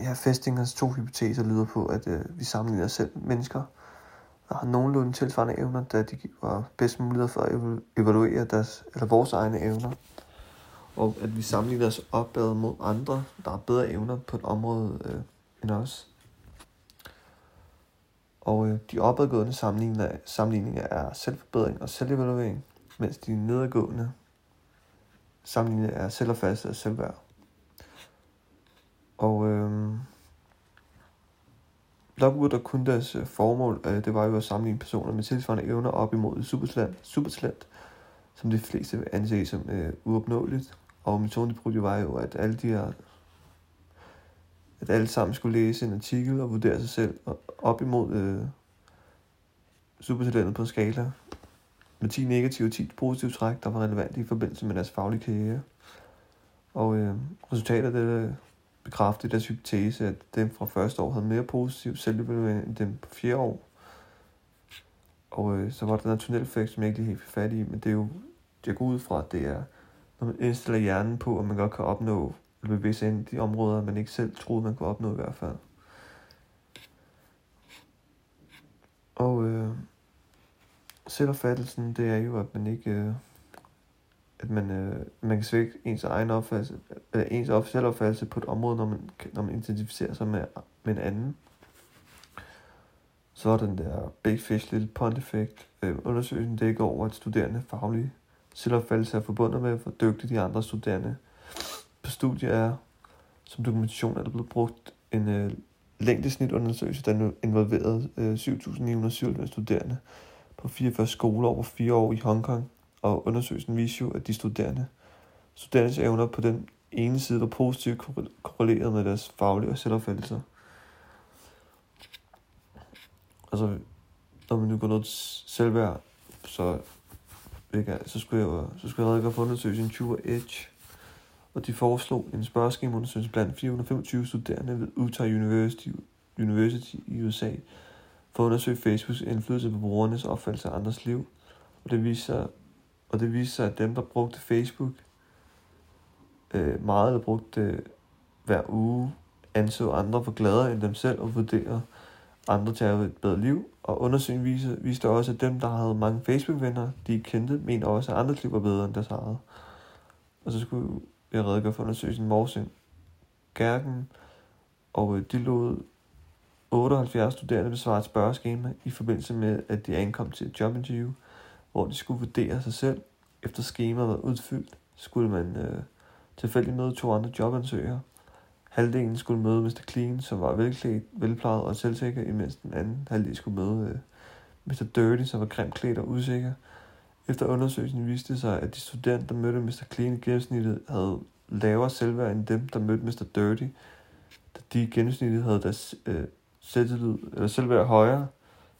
ja, Festingers to hypoteser lyder på, at øh, vi sammenligner selv mennesker, der har nogenlunde tilsvarende evner, da de giver bedst mulighed for at evaluere deres, eller vores egne evner. Og at vi sammenligner os opad mod andre, der har bedre evner på et område øh, end os. Og øh, de opadgående sammenligninger, sammenligninger er selvforbedring og selvevaluering, mens de nedadgående sammenligninger er selvopfattelse og selvværd. Og øh, Lockwood og kun deres øh, formål, øh, det var jo at sammenligne personer med tilsvarende evner op imod supertalent, supertalent som de fleste vil anse som øh, uopnåeligt. Og metoden, de brugte, var jo, at alle de her at alle sammen skulle læse en artikel og vurdere sig selv op imod øh, supertalentet på en skala med 10 negative og 10 positive træk, der var relevante i forbindelse med deres faglige karriere. Og øh, resultatet af det bekræfte deres hypotese, at dem fra første år havde mere positiv selvevaluering end dem på fjerde år. Og øh, så var der en tunneleffekt, som jeg ikke lige helt fik fat i, men det er jo, jeg går ud fra, at det er, når man indstiller hjernen på, at man godt kan opnå, eller bevæge sig ind i de områder, man ikke selv troede, man kunne opnå i hvert fald. Og øh, selvopfattelsen, det er jo, at man ikke... Øh, at man, øh, man kan svække ens egen opfattelse, øh, ens selvopfattelse på et område, når man, når man identificerer sig med, med en anden. Så er den der Big Fish Little Pond effekt. Øh, undersøgelsen dækker over, at studerende faglige selvopfattelse er forbundet med, hvor dygtige de andre studerende på studiet er. Som dokumentation er der blevet brugt en øh, længdesnitundersøgelse, der involverede øh, 7.997 studerende på 44 skoler over fire år i Hongkong, og undersøgelsen viser jo, at de studerende, studerendes evner på den ene side var positivt korreleret med deres faglige og selvopfattelser. Altså, når man nu går noget selvværd, så, ikke, så skulle jeg, så skulle jeg redegøre for undersøgelsen True Edge, og de foreslog en spørgeskemaundersøgelse blandt 425 studerende ved Utah University, University i USA, for at undersøge Facebooks indflydelse på brugernes opfattelse af andres liv. Og det viser sig, og det viste sig, at dem, der brugte Facebook øh, meget eller brugte det øh, hver uge, anså andre for gladere end dem selv og vurderede andre til at have et bedre liv. Og undersøgelsen viste, viste også, at dem, der havde mange Facebook-venner, de kendte, mente også, at andres liv var bedre end deres eget. Og så skulle jeg redegøre for undersøgelsen Morsing Gærken, og øh, de lod 78 studerende besvare et spørgeskema i forbindelse med, at de ankom til et jobinterview, hvor de skulle vurdere sig selv. Efter skemaet var udfyldt, skulle man øh, tilfældigt møde to andre jobansøgere. Halvdelen skulle møde Mr. Clean, som var velklædt, velplejet og selvsikker, imens den anden halvdel skulle møde øh, Mr. Dirty, som var grimt klædt og usikker. Efter undersøgelsen viste det sig, at de studerende, der mødte Mr. Clean i gennemsnittet, havde lavere selvværd end dem, der mødte Mr. Dirty, da de i gennemsnittet havde deres øh, selvtillid, eller selvværd højere,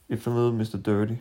efter mødet Mr. Dirty.